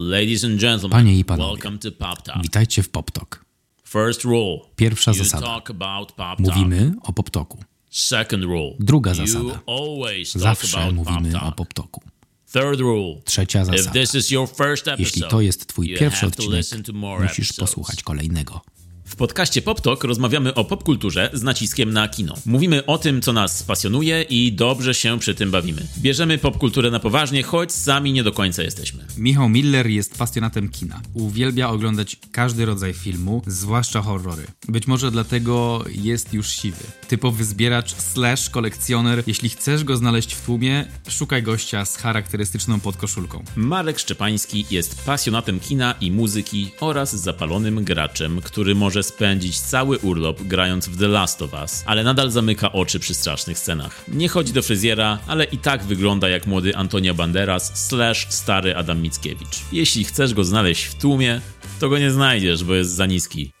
Ladies and gentlemen, Panie i panowie. welcome to Pop Talk. Witajcie w PopTok. First rule. Pierwsza zasada. talk about Pop Talk. Mówimy o. Second rule. Druga zasada. always talk Zawsze about mówimy Pop o Talk. Third rule. Trzecia If zasada. this is your first episode, Jeśli to jest twój pierwszy odcinek, musisz episodes. posłuchać kolejnego. W podcaście Pop Talk rozmawiamy o popkulturze z naciskiem na kino. Mówimy o tym, co nas pasjonuje i dobrze się przy tym bawimy. Bierzemy popkulturę na poważnie, choć sami nie do końca jesteśmy. Michał Miller jest pasjonatem kina. Uwielbia oglądać każdy rodzaj filmu, zwłaszcza horrory. Być może dlatego jest już siwy. Typowy zbieracz slash kolekcjoner. Jeśli chcesz go znaleźć w tłumie, szukaj gościa z charakterystyczną podkoszulką. Marek Szczepański jest pasjonatem kina i muzyki oraz zapalonym graczem, który może spędzić cały urlop grając w The Last of Us, ale nadal zamyka oczy przy strasznych scenach. Nie chodzi do fryzjera, ale i tak wygląda jak młody Antonio Banderas slash stary Adam Mickiewicz. Jeśli chcesz go znaleźć w tłumie, to go nie znajdziesz, bo jest za niski.